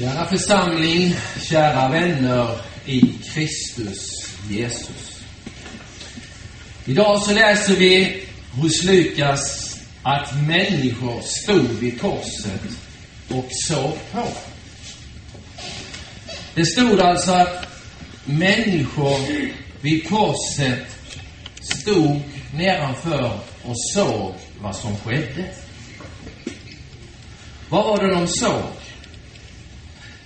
Kära församling, kära vänner i Kristus Jesus. Idag så läser vi hos Lukas att människor stod vid korset och såg på. Det stod alltså att människor vid korset stod nedanför och såg vad som skedde. Vad var det de såg?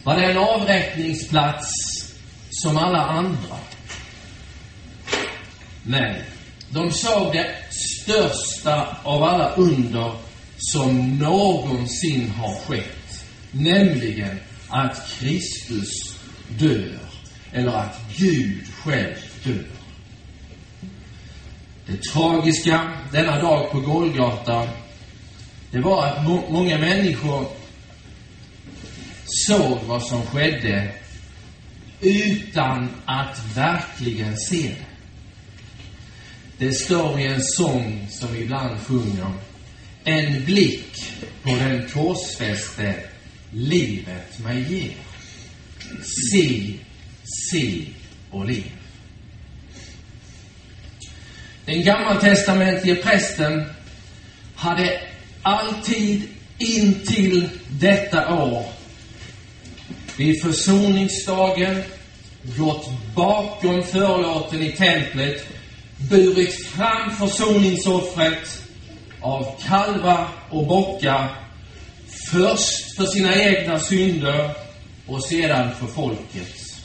Var det en avrättningsplats som alla andra? Nej. De såg det största av alla under som någonsin har skett. Nämligen att Kristus dör. Eller att Gud själv dör. Det tragiska denna dag på Golgata, det var att må många människor såg vad som skedde utan att verkligen se det. Det står i en sång som vi ibland sjunger. En blick på den korsfäste livet mig ger. Se, se och liv. Den gammaltestamentlige prästen hade alltid intill detta år vid försoningsdagen gått bakom förlåten i templet, burit fram försoningsoffret av kalvar och bockar, först för sina egna synder och sedan för folkets.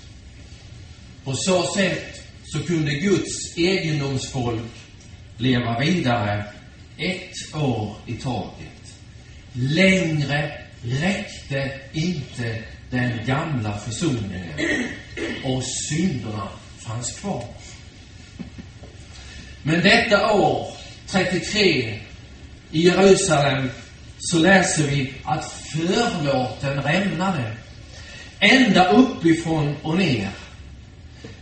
På så sätt så kunde Guds egendomsfolk leva vidare ett år i taget. Längre räckte inte den gamla försoningen och synderna fanns kvar. Men detta år, 33, i Jerusalem, så läser vi att förlåten rämnade. Ända uppifrån och ner.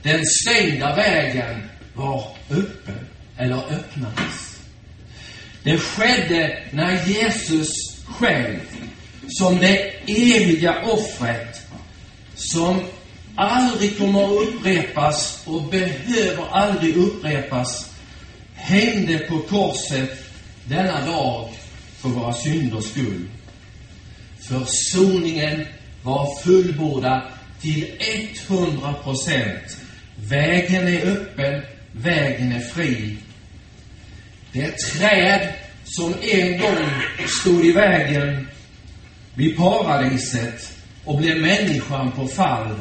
Den stängda vägen var öppen, eller öppnades. Det skedde när Jesus själv som det eviga offret som aldrig kommer att upprepas och behöver aldrig upprepas hängde på korset denna dag för våra synders skull. Försoningen var fullbordad till 100 procent. Vägen är öppen, vägen är fri. Det träd som en gång stod i vägen vid paradiset och blev människan på fall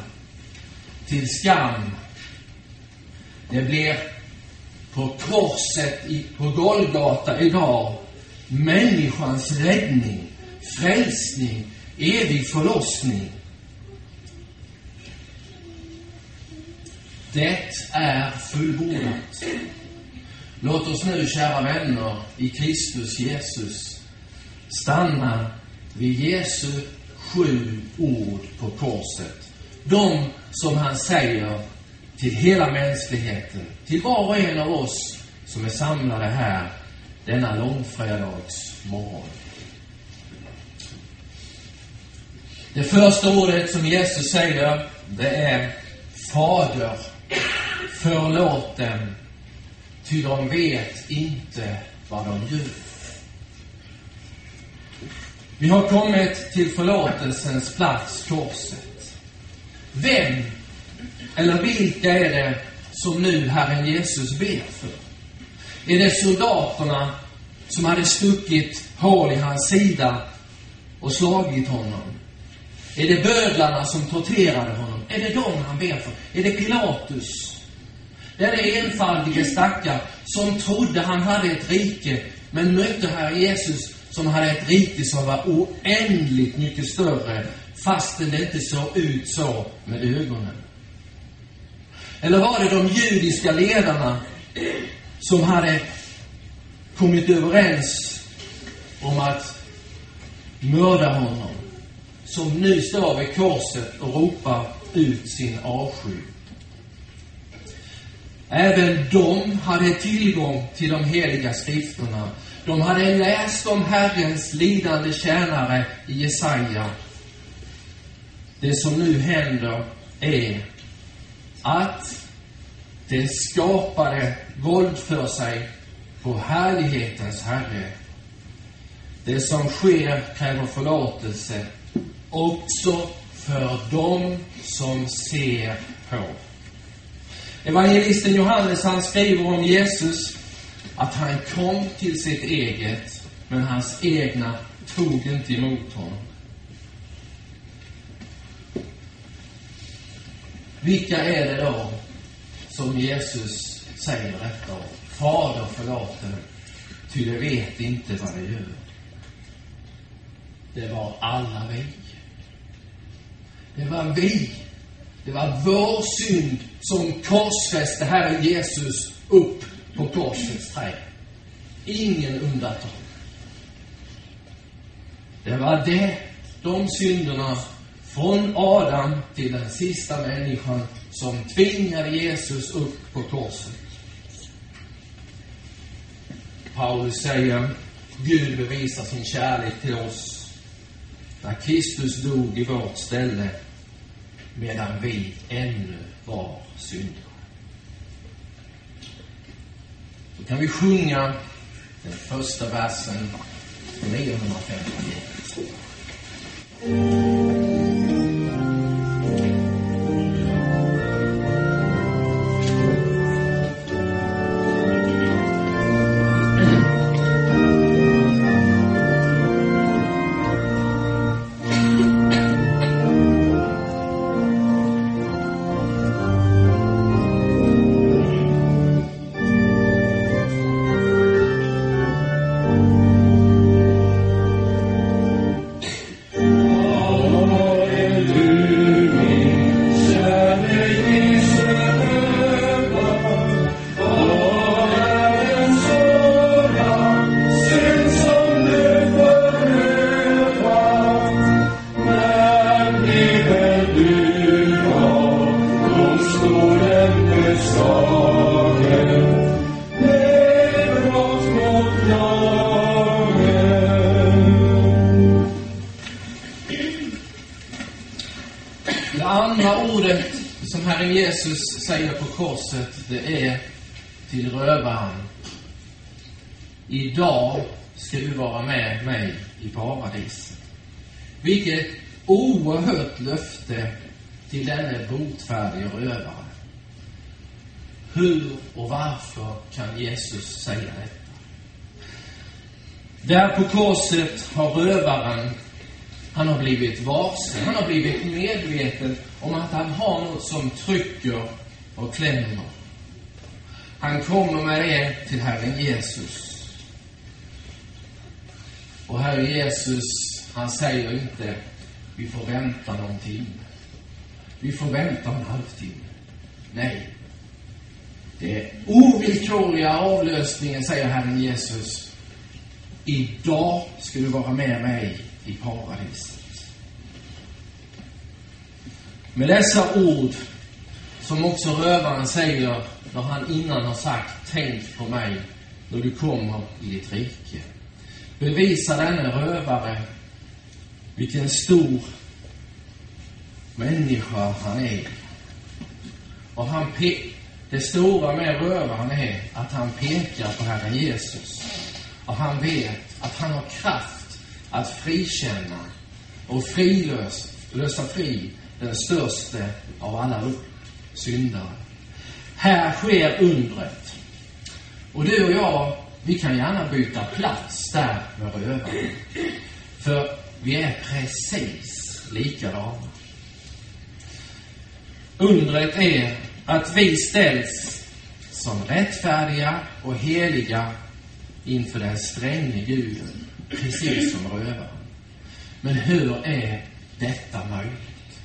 till skam. Det blir på korset i, på Golgata idag människans räddning, frälsning, evig förlossning. Det är fullbordat. Låt oss nu, kära vänner, i Kristus Jesus stanna vid Jesu sju ord på korset. De som han säger till hela mänskligheten, till var och en av oss som är samlade här denna långfredags morgon. Det första ordet som Jesus säger, det är Fader, förlåt dem, ty de vet inte vad de gör. Vi har kommit till förlåtelsens plats, korset. Vem eller vilka är det som nu Herren Jesus ber för? Är det soldaterna som hade stuckit hål i hans sida och slagit honom? Är det bödlarna som torterade honom? Är det dem han ber för? Är det Pilatus? Denne enfaldige stackare som trodde han hade ett rike, men mötte Herre Jesus som hade ett rike som var oändligt mycket större, fastän det inte såg ut så med ögonen. Eller var det de judiska ledarna som hade kommit överens om att mörda honom, som nu står vid korset och ropar ut sin avsky? Även de hade tillgång till de heliga skrifterna de hade läst om Herrens lidande tjänare i Jesaja. det som nu händer är att det skapade våld för sig på härlighetens Herre. Det som sker kräver förlåtelse också för dem som ser på. Evangelisten Johannes han skriver om Jesus att han kom till sitt eget, men hans egna tog inte emot honom. Vilka är det då som Jesus säger detta om? Fader förlåt dem, ty de vet inte vad de gör. Det var alla vi. Det var vi. Det var vår synd som korsfäste Herren Jesus upp på korsets träd. Ingen undantag. Det var det, de synderna från Adam till den sista människan som tvingade Jesus upp på korset. Paulus säger, Gud bevisar sin kärlek till oss när Kristus dog i vårt ställe medan vi ännu var syndare. Då kan vi sjunga den första versen på 951. Mig i paradiset. Vilket oerhört löfte till denne botfärdige rövare. Hur och varför kan Jesus säga detta? Där på korset har rövaren han har blivit varse, han har blivit medveten om att han har något som trycker och klämmer. Han kommer med det till Herren Jesus. Och Herre Jesus, han säger inte, vi får vänta någon timme. Vi får vänta en halvtimme. Nej. Det är ovillkorliga avlösningen, säger Herren Jesus. Idag ska du vara med mig i paradiset. Med dessa ord, som också rövaren säger när han innan har sagt Tänk på mig när du kommer i ditt rike. Bevisar denne rövare vilken stor människa han är. Och han pe- det stora med rövaren är att han pekar på Herren Jesus. Och han vet att han har kraft att frikänna och frilösa, lösa fri den största av alla syndare. Här sker undret. Och du och jag, vi kan gärna byta plats där med rövaren. För vi är precis likadana. Undret är att vi ställs som rättfärdiga och heliga inför den stränge Guden, precis som rövaren. Men hur är detta möjligt?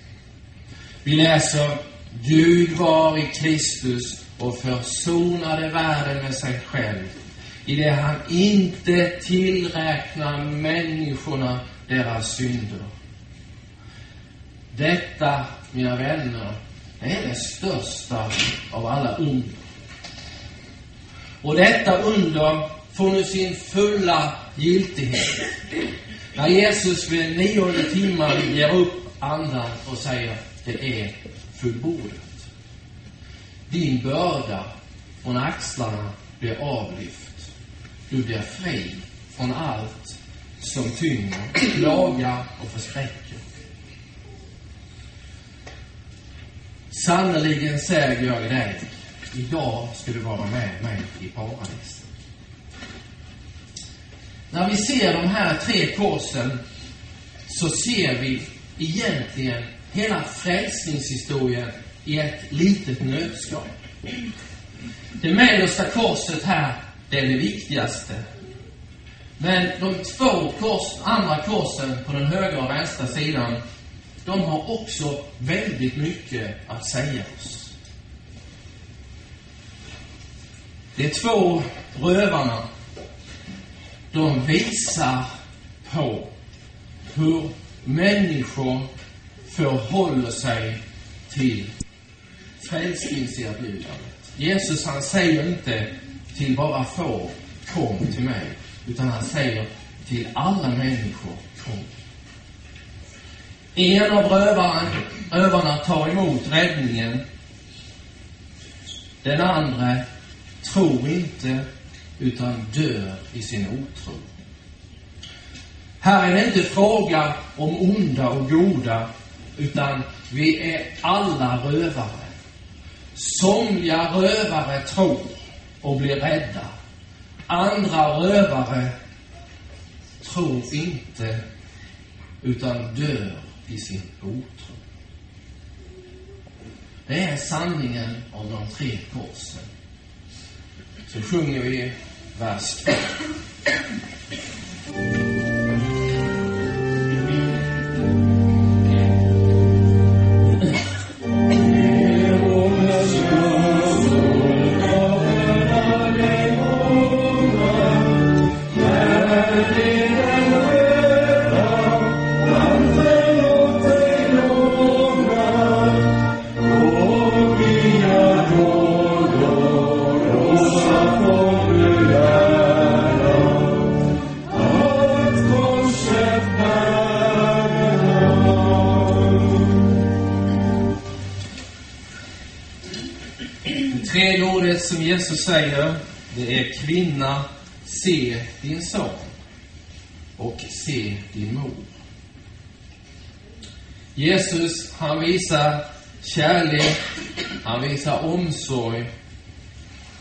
Vi läser Gud var i Kristus och försonade världen med sig själv i det han inte tillräknar människorna deras synder. Detta, mina vänner, det är det största av alla under. Och detta under får nu sin fulla giltighet. När Jesus vid nionde timmen ger upp andan och säger det är fullbordat. Din börda från axlarna blir avlyft. Du blir fri från allt som tynger, plagar och förskräcker. Sannerligen säger jag dig, idag ska du vara med mig i paradiset. När vi ser de här tre korsen så ser vi egentligen hela frälsningshistorien i ett litet nötskal. Det mellersta korset här, det är det viktigaste. Men de två kors, andra korsen på den högra och vänstra sidan, de har också väldigt mycket att säga oss. De två rövarna, de visar på hur människor förhåller sig till frälsningserbjudandet. Jesus han säger inte till bara få, kom till mig. Utan han säger till alla människor, kom. En av rövaren, rövarna tar emot räddningen. Den andra tror inte, utan dör i sin otro. Här är det inte fråga om onda och goda, utan vi är alla rövare. Somliga rövare tror och blir rädda. Andra rövare tror inte, utan dör i sin otro. Det är sanningen om de tre korsen. Så sjunger vi vers 2. Det tredje ordet som Jesus säger, det är kvinna, se din son och se din mor. Jesus, han visar kärlek, han visar omsorg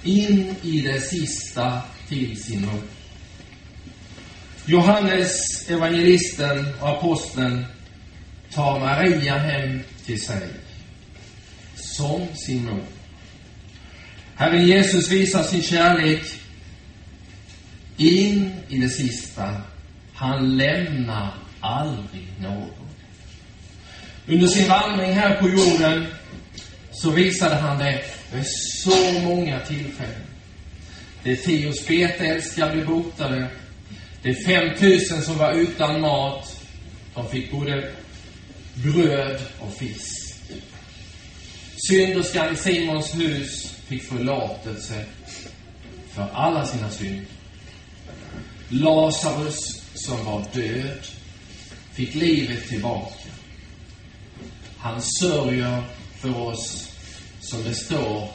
in i det sista till sin mor. Johannes, evangelisten och aposteln, tar Maria hem till sig som sin mor. Herren Jesus visar sin kärlek in i det sista. Han lämnar aldrig någon. Under sin vandring här på jorden så visade han det vid så många tillfällen. De tio spetälska blev botade. De fem tusen som var utan mat, de fick både bröd och fisk. Synderskan i Simons hus fick förlåtelse för alla sina synder. Lazarus, som var död, fick livet tillbaka. Han sörjer för oss, som det står,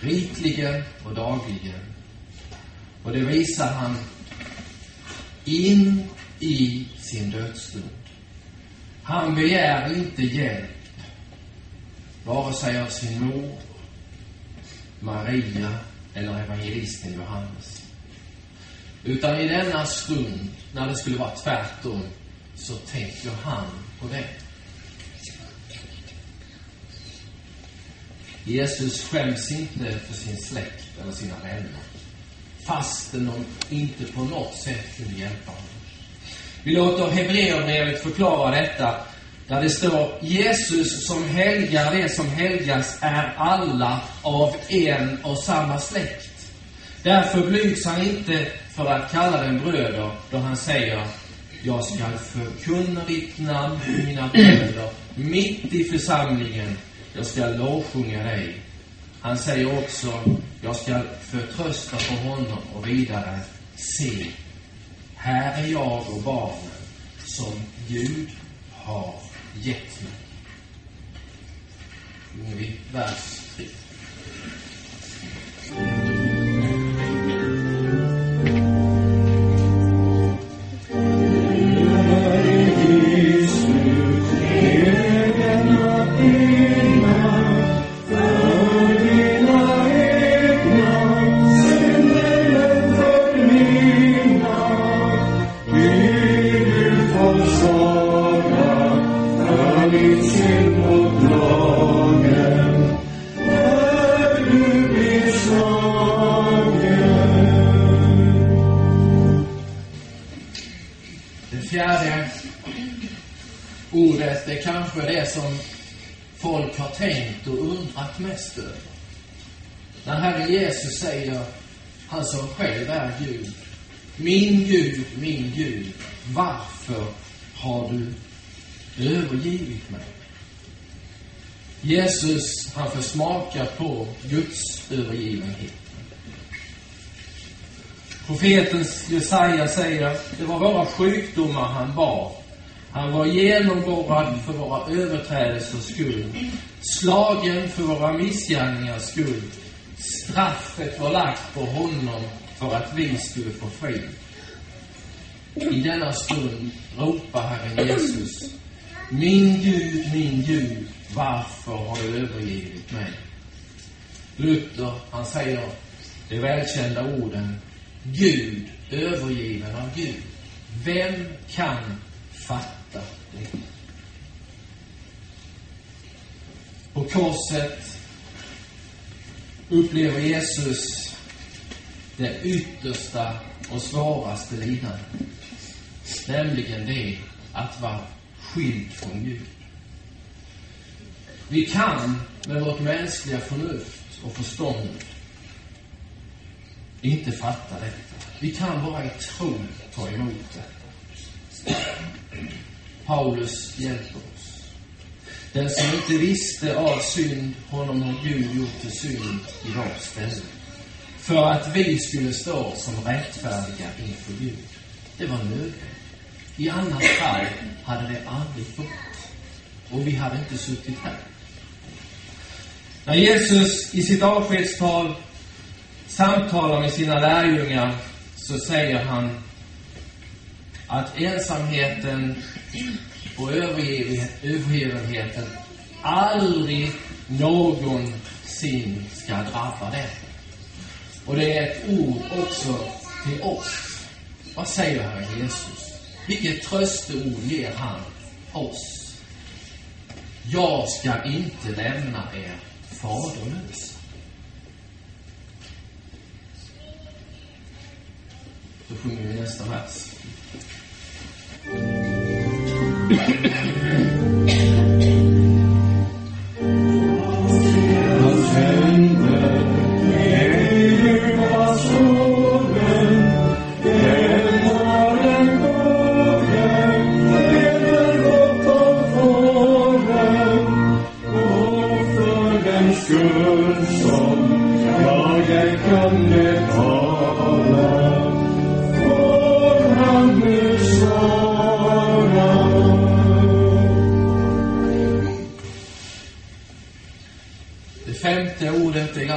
rikligen och dagligen. Och det visar han in i sin dödsstund. Han begär inte hjälp, vare sig av sin mor Maria eller evangelisten Johannes. Utan i denna stund, när det skulle vara tvärtom, så tänker han på det. Jesus skäms inte för sin släkt eller sina vänner, fastän de inte på något sätt kunde hjälpa honom. Vi låter Hebreerbrevet förklara detta där det står Jesus som helgar det som helgas är alla av en och samma släkt. Därför blygs han inte för att kalla dem bröder då han säger Jag skall förkunna ditt namn för mina bröder mitt i församlingen. Jag skall lovsjunga dig. Han säger också Jag skall förtrösta på honom och vidare Se, här är jag och barnen som Gud har gett mig. Nu är vi vers Profeten Jesaja säger, att det var våra sjukdomar han bar. Han var genomborrad för våra överträdelsers skull, slagen för våra missgärningars skull. Straffet var lagt på honom för att vi skulle få frid. I denna stund ropar Herren Jesus, min Gud, min Gud, varför har du övergivit mig? Luther, han säger de välkända orden, Gud, övergiven av Gud. Vem kan fatta det? På korset upplever Jesus det yttersta och svåraste lidandet. Nämligen det att vara skild från Gud. Vi kan med vårt mänskliga förnuft och förstånd inte fattar detta. Vi kan bara i tro ta emot detta. Paulus hjälper oss. Den som inte visste av synd, honom har Gud gjort till synd i vårt ställe. För att vi skulle stå som rättfärdiga inför Gud. Det var nödvändigt. I annat fall hade det aldrig gått. Och vi hade inte suttit här. När Jesus i sitt avskedstal samtalar med sina lärjungar så säger han att ensamheten och övergivenheten aldrig någonsin ska drabba dem. Och det är ett ord också till oss. Vad säger Herre Jesus? Vilket trösteord ger han oss? Jag ska inte lämna er faderlösa. Då sjunger vi nästa vers.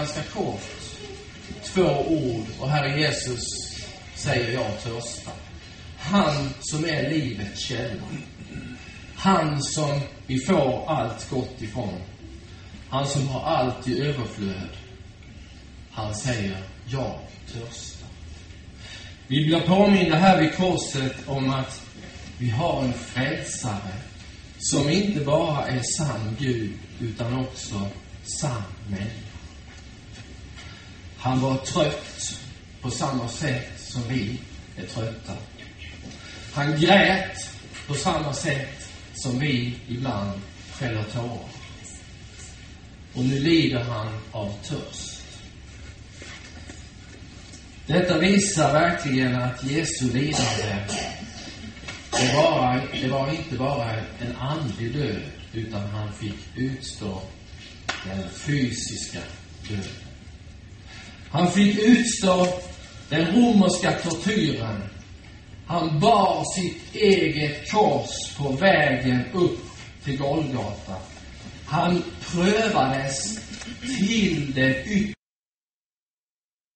Ganska kort. Två ord och Herre Jesus säger jag törstar. Han som är livets källa. Han som vi får allt gott ifrån. Han som har allt i överflöd. Han säger, jag törstar. Vi blir påminda här vid korset om att vi har en frälsare som inte bara är sann Gud, utan också sann människa. Han var trött på samma sätt som vi är trötta. Han grät på samma sätt som vi ibland fäller tårar. Och nu lider han av törst. Detta visar verkligen att Jesu lidande, det var, det var inte bara en andlig död, utan han fick utstå den fysiska döden. Han fick utstå den romerska tortyren. Han bar sitt eget kors på vägen upp till Golgata. Han prövades till det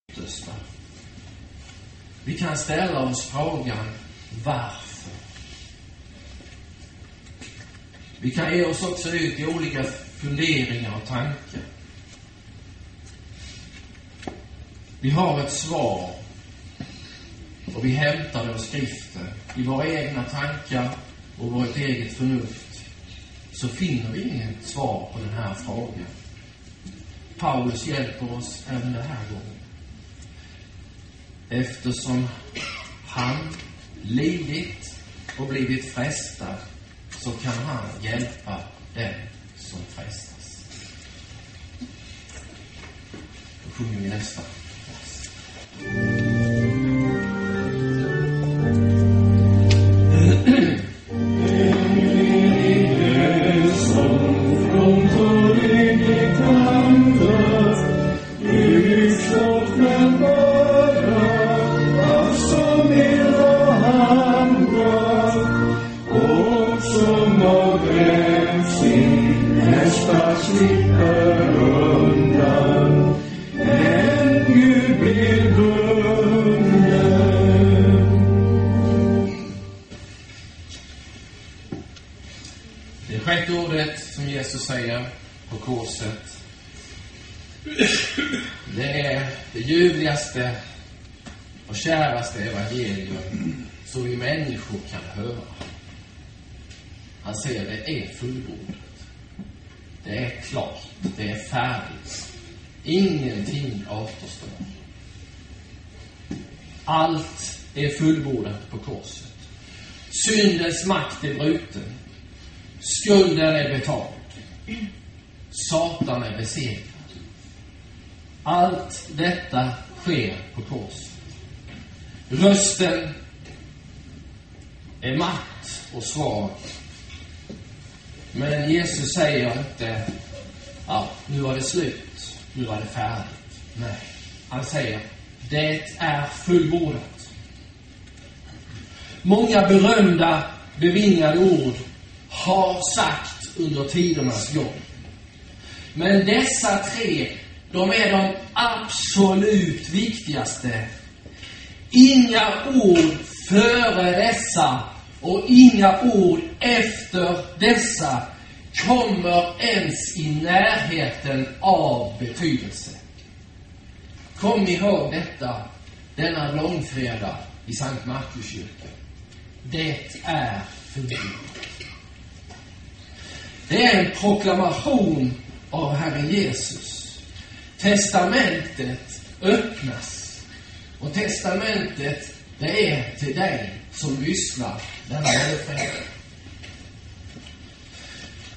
yttersta. Vi kan ställa oss frågan varför? Vi kan ge oss också ut i olika funderingar och tankar. Vi har ett svar och vi hämtar det ur skriften. I våra egna tankar och vårt eget förnuft så finner vi inget svar på den här frågan. Paulus hjälper oss även den här gången. Eftersom han lidit och blivit frestad så kan han hjälpa den som frestas. Då sjunger vi nästa säger på korset. Det är det ljuvligaste och käraste evangelium som vi människor kan höra. Han säger det är fullbordat. Det är klart. Det är färdigt. Ingenting återstår. Allt är fullbordat på korset. Syndens makt är bruten. Skulden är betald. Satan är besegrad. Allt detta sker på korset. Rösten är matt och svag. Men Jesus säger inte, ja, nu var det slut, nu var det färdigt. Nej, han säger, det är fullbordat. Många berömda, bevingade ord har sagt under tidernas gång. Men dessa tre, de är de absolut viktigaste. Inga ord före dessa och inga ord efter dessa kommer ens i närheten av betydelse. Kom ihåg detta denna långfredag i Sankt Markuskyrkan. Det är fullbordat. Det är en proklamation av Herren Jesus. Testamentet öppnas. Och testamentet, det är till dig som lyssnar denna långfredag.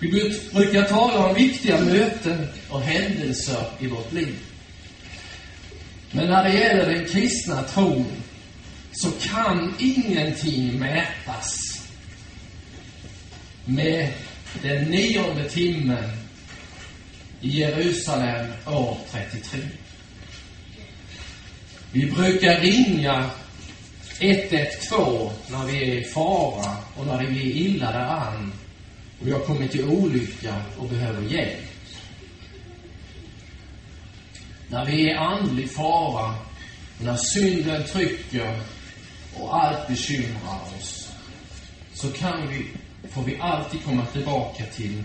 Vi brukar tala om viktiga möten och händelser i vårt liv. Men när det gäller den kristna tron så kan ingenting mätas med den nionde timmen i Jerusalem år 33. Vi brukar ringa 112 när vi är i fara och när vi är illa däran och vi har kommit till olycka och behöver hjälp. När vi är i andlig fara, när synden trycker och allt bekymrar oss, så kan vi, får vi alltid komma tillbaka till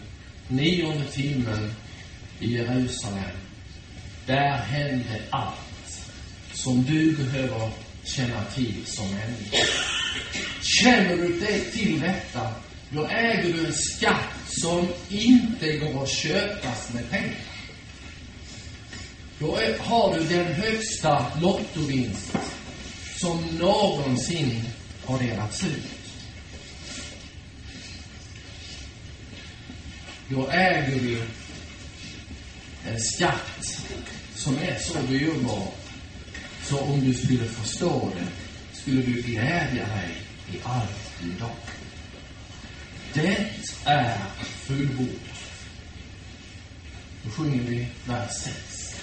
nionde timmen i Jerusalem. Där hände allt som du behöver känna till som människa. Känner du dig till detta, då äger du en skatt som inte går att köpas med pengar. Då har du den högsta lottovinst som någonsin har delats ut. Då äger du en skatt som är så dyrbar så om du skulle förstå det skulle du glädja dig i allt idag. Det är fullbordat. Då sjunger vi vers 6.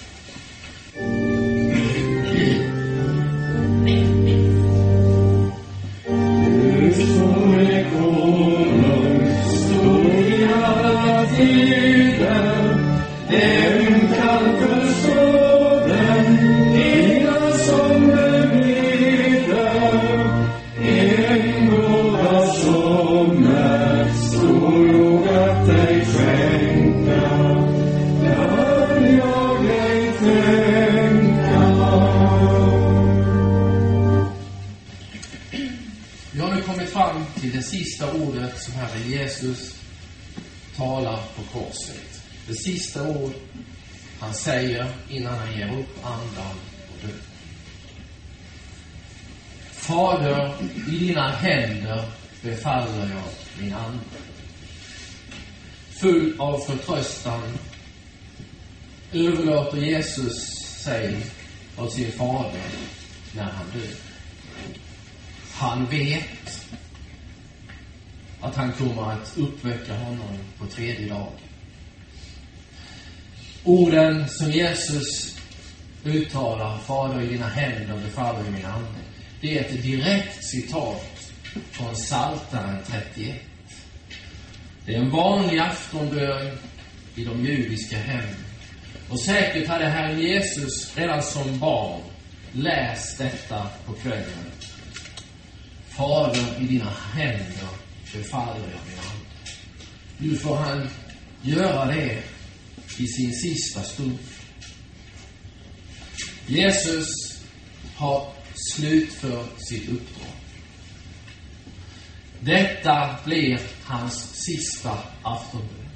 Tredje dag. Orden som Jesus uttalar, Fader i dina händer befaller i min ande, det är ett direkt citat från Psaltaren 31. Det är en vanlig aftonbön i de judiska hemmen. Och säkert hade Herren Jesus redan som barn läst detta på kvällen. Fader, i dina händer befaller jag min ande. Nu får han göra det i sin sista stund. Jesus har slutfört sitt uppdrag. Detta blir hans sista aftonbön.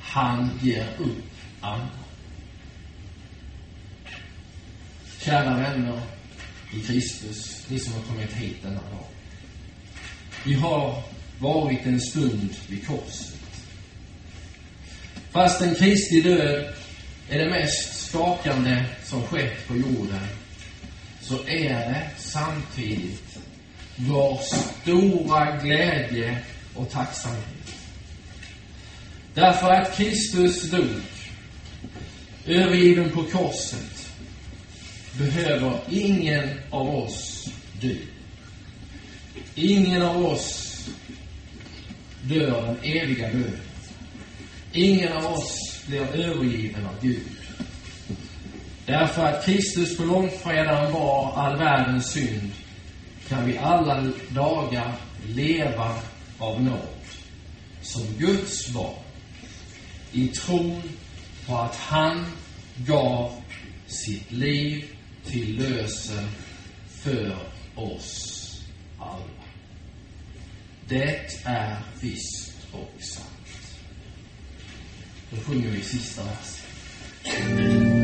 Han ger upp andan. Kära vänner i Kristus, ni som har kommit hit denna dag. Vi har varit en stund vid korset. Fast en Kristi död är det mest skakande som skett på jorden, så är det samtidigt vår stora glädje och tacksamhet. Därför att Kristus dog, övergiven på korset, behöver ingen av oss dö. Ingen av oss dör den eviga döden. Ingen av oss blir övergiven av Gud. Därför att Kristus på långfredagen var all världens synd kan vi alla dagar leva av nåd som Guds barn i tron på att han gav sitt liv till lösen för oss alla. Det är visst och sant. Då sjunger vi sista versen.